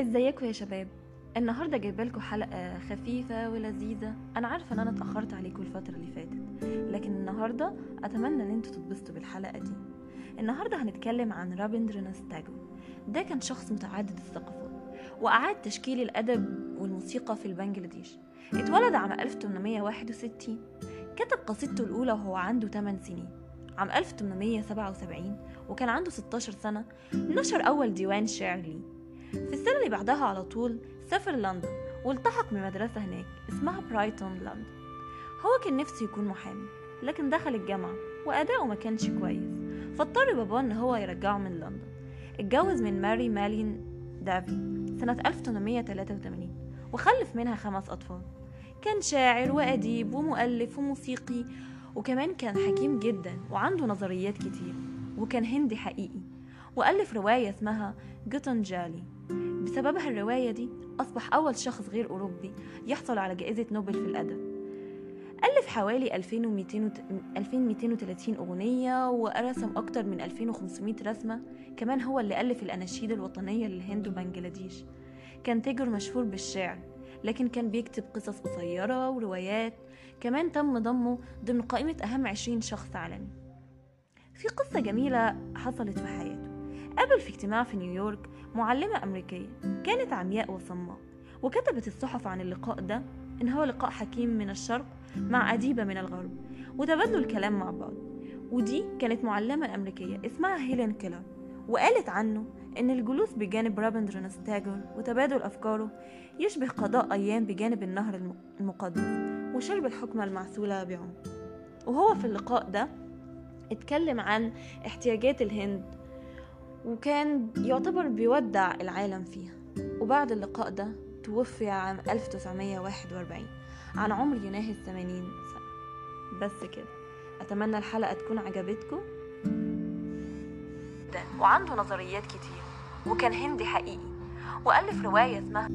إزيكم يا شباب؟ النهارده جايبة لكم حلقة خفيفة ولذيذة. أنا عارفة إن أنا اتأخرت عليكم الفترة اللي فاتت لكن النهارده أتمنى إن أنتوا تتبسطوا بالحلقة دي. النهارده هنتكلم عن رابندرناث تاجور ده كان شخص متعدد الثقافات وأعاد تشكيل الأدب والموسيقى في البنجلاديش. اتولد عام 1861 كتب قصيدته الأولى وهو عنده 8 سنين. عام 1877 وكان عنده 16 سنة نشر أول ديوان شعر ليه. في السنة اللي بعدها على طول سافر لندن والتحق بمدرسة هناك اسمها برايتون لندن. هو كان نفسه يكون محامي لكن دخل الجامعة وأداؤه ما كانش كويس فاضطر باباه إن هو يرجعه من لندن. اتجوز من ماري مالين دافي سنة 1883 وخلف منها خمس أطفال. كان شاعر وأديب ومؤلف وموسيقي وكمان كان حكيم جدا وعنده نظريات كتير وكان هندي حقيقي. وألف رواية اسمها جوتنجالي. بسببها الرواية دي أصبح أول شخص غير أوروبي يحصل على جائزة نوبل في الأدب. ألف حوالي 2200 2230 أغنية ورسم أكتر من 2500 رسمة كمان هو اللي ألف الأناشيد الوطنية للهند وبنجلاديش. كان تاجر مشهور بالشعر لكن كان بيكتب قصص قصيرة وروايات. كمان تم ضمه ضمن قائمة أهم 20 شخص عالمي. في قصة جميلة حصلت في حياته. قابل في اجتماع في نيويورك معلمة أمريكية كانت عمياء وصماء وكتبت الصحف عن اللقاء ده إن هو لقاء حكيم من الشرق مع أديبة من الغرب وتبادلوا الكلام مع بعض. ودي كانت معلمة أمريكية اسمها هيلين كيلر وقالت عنه إن الجلوس بجانب رابندرناث تاجور وتبادل أفكاره يشبه قضاء أيام بجانب النهر المقدس وشرب الحكمة المعسولة بعمق. وهو في اللقاء ده اتكلم عن احتياجات الهند وكان يعتبر بيودع العالم فيها. وبعد اللقاء ده توفي عام 1941 عن عمر يناهز 80 سنة. بس كده. أتمنى الحلقة تكون عجبتكم. وعنده نظريات كتير وكان هندي حقيقي وألف رواية اسمها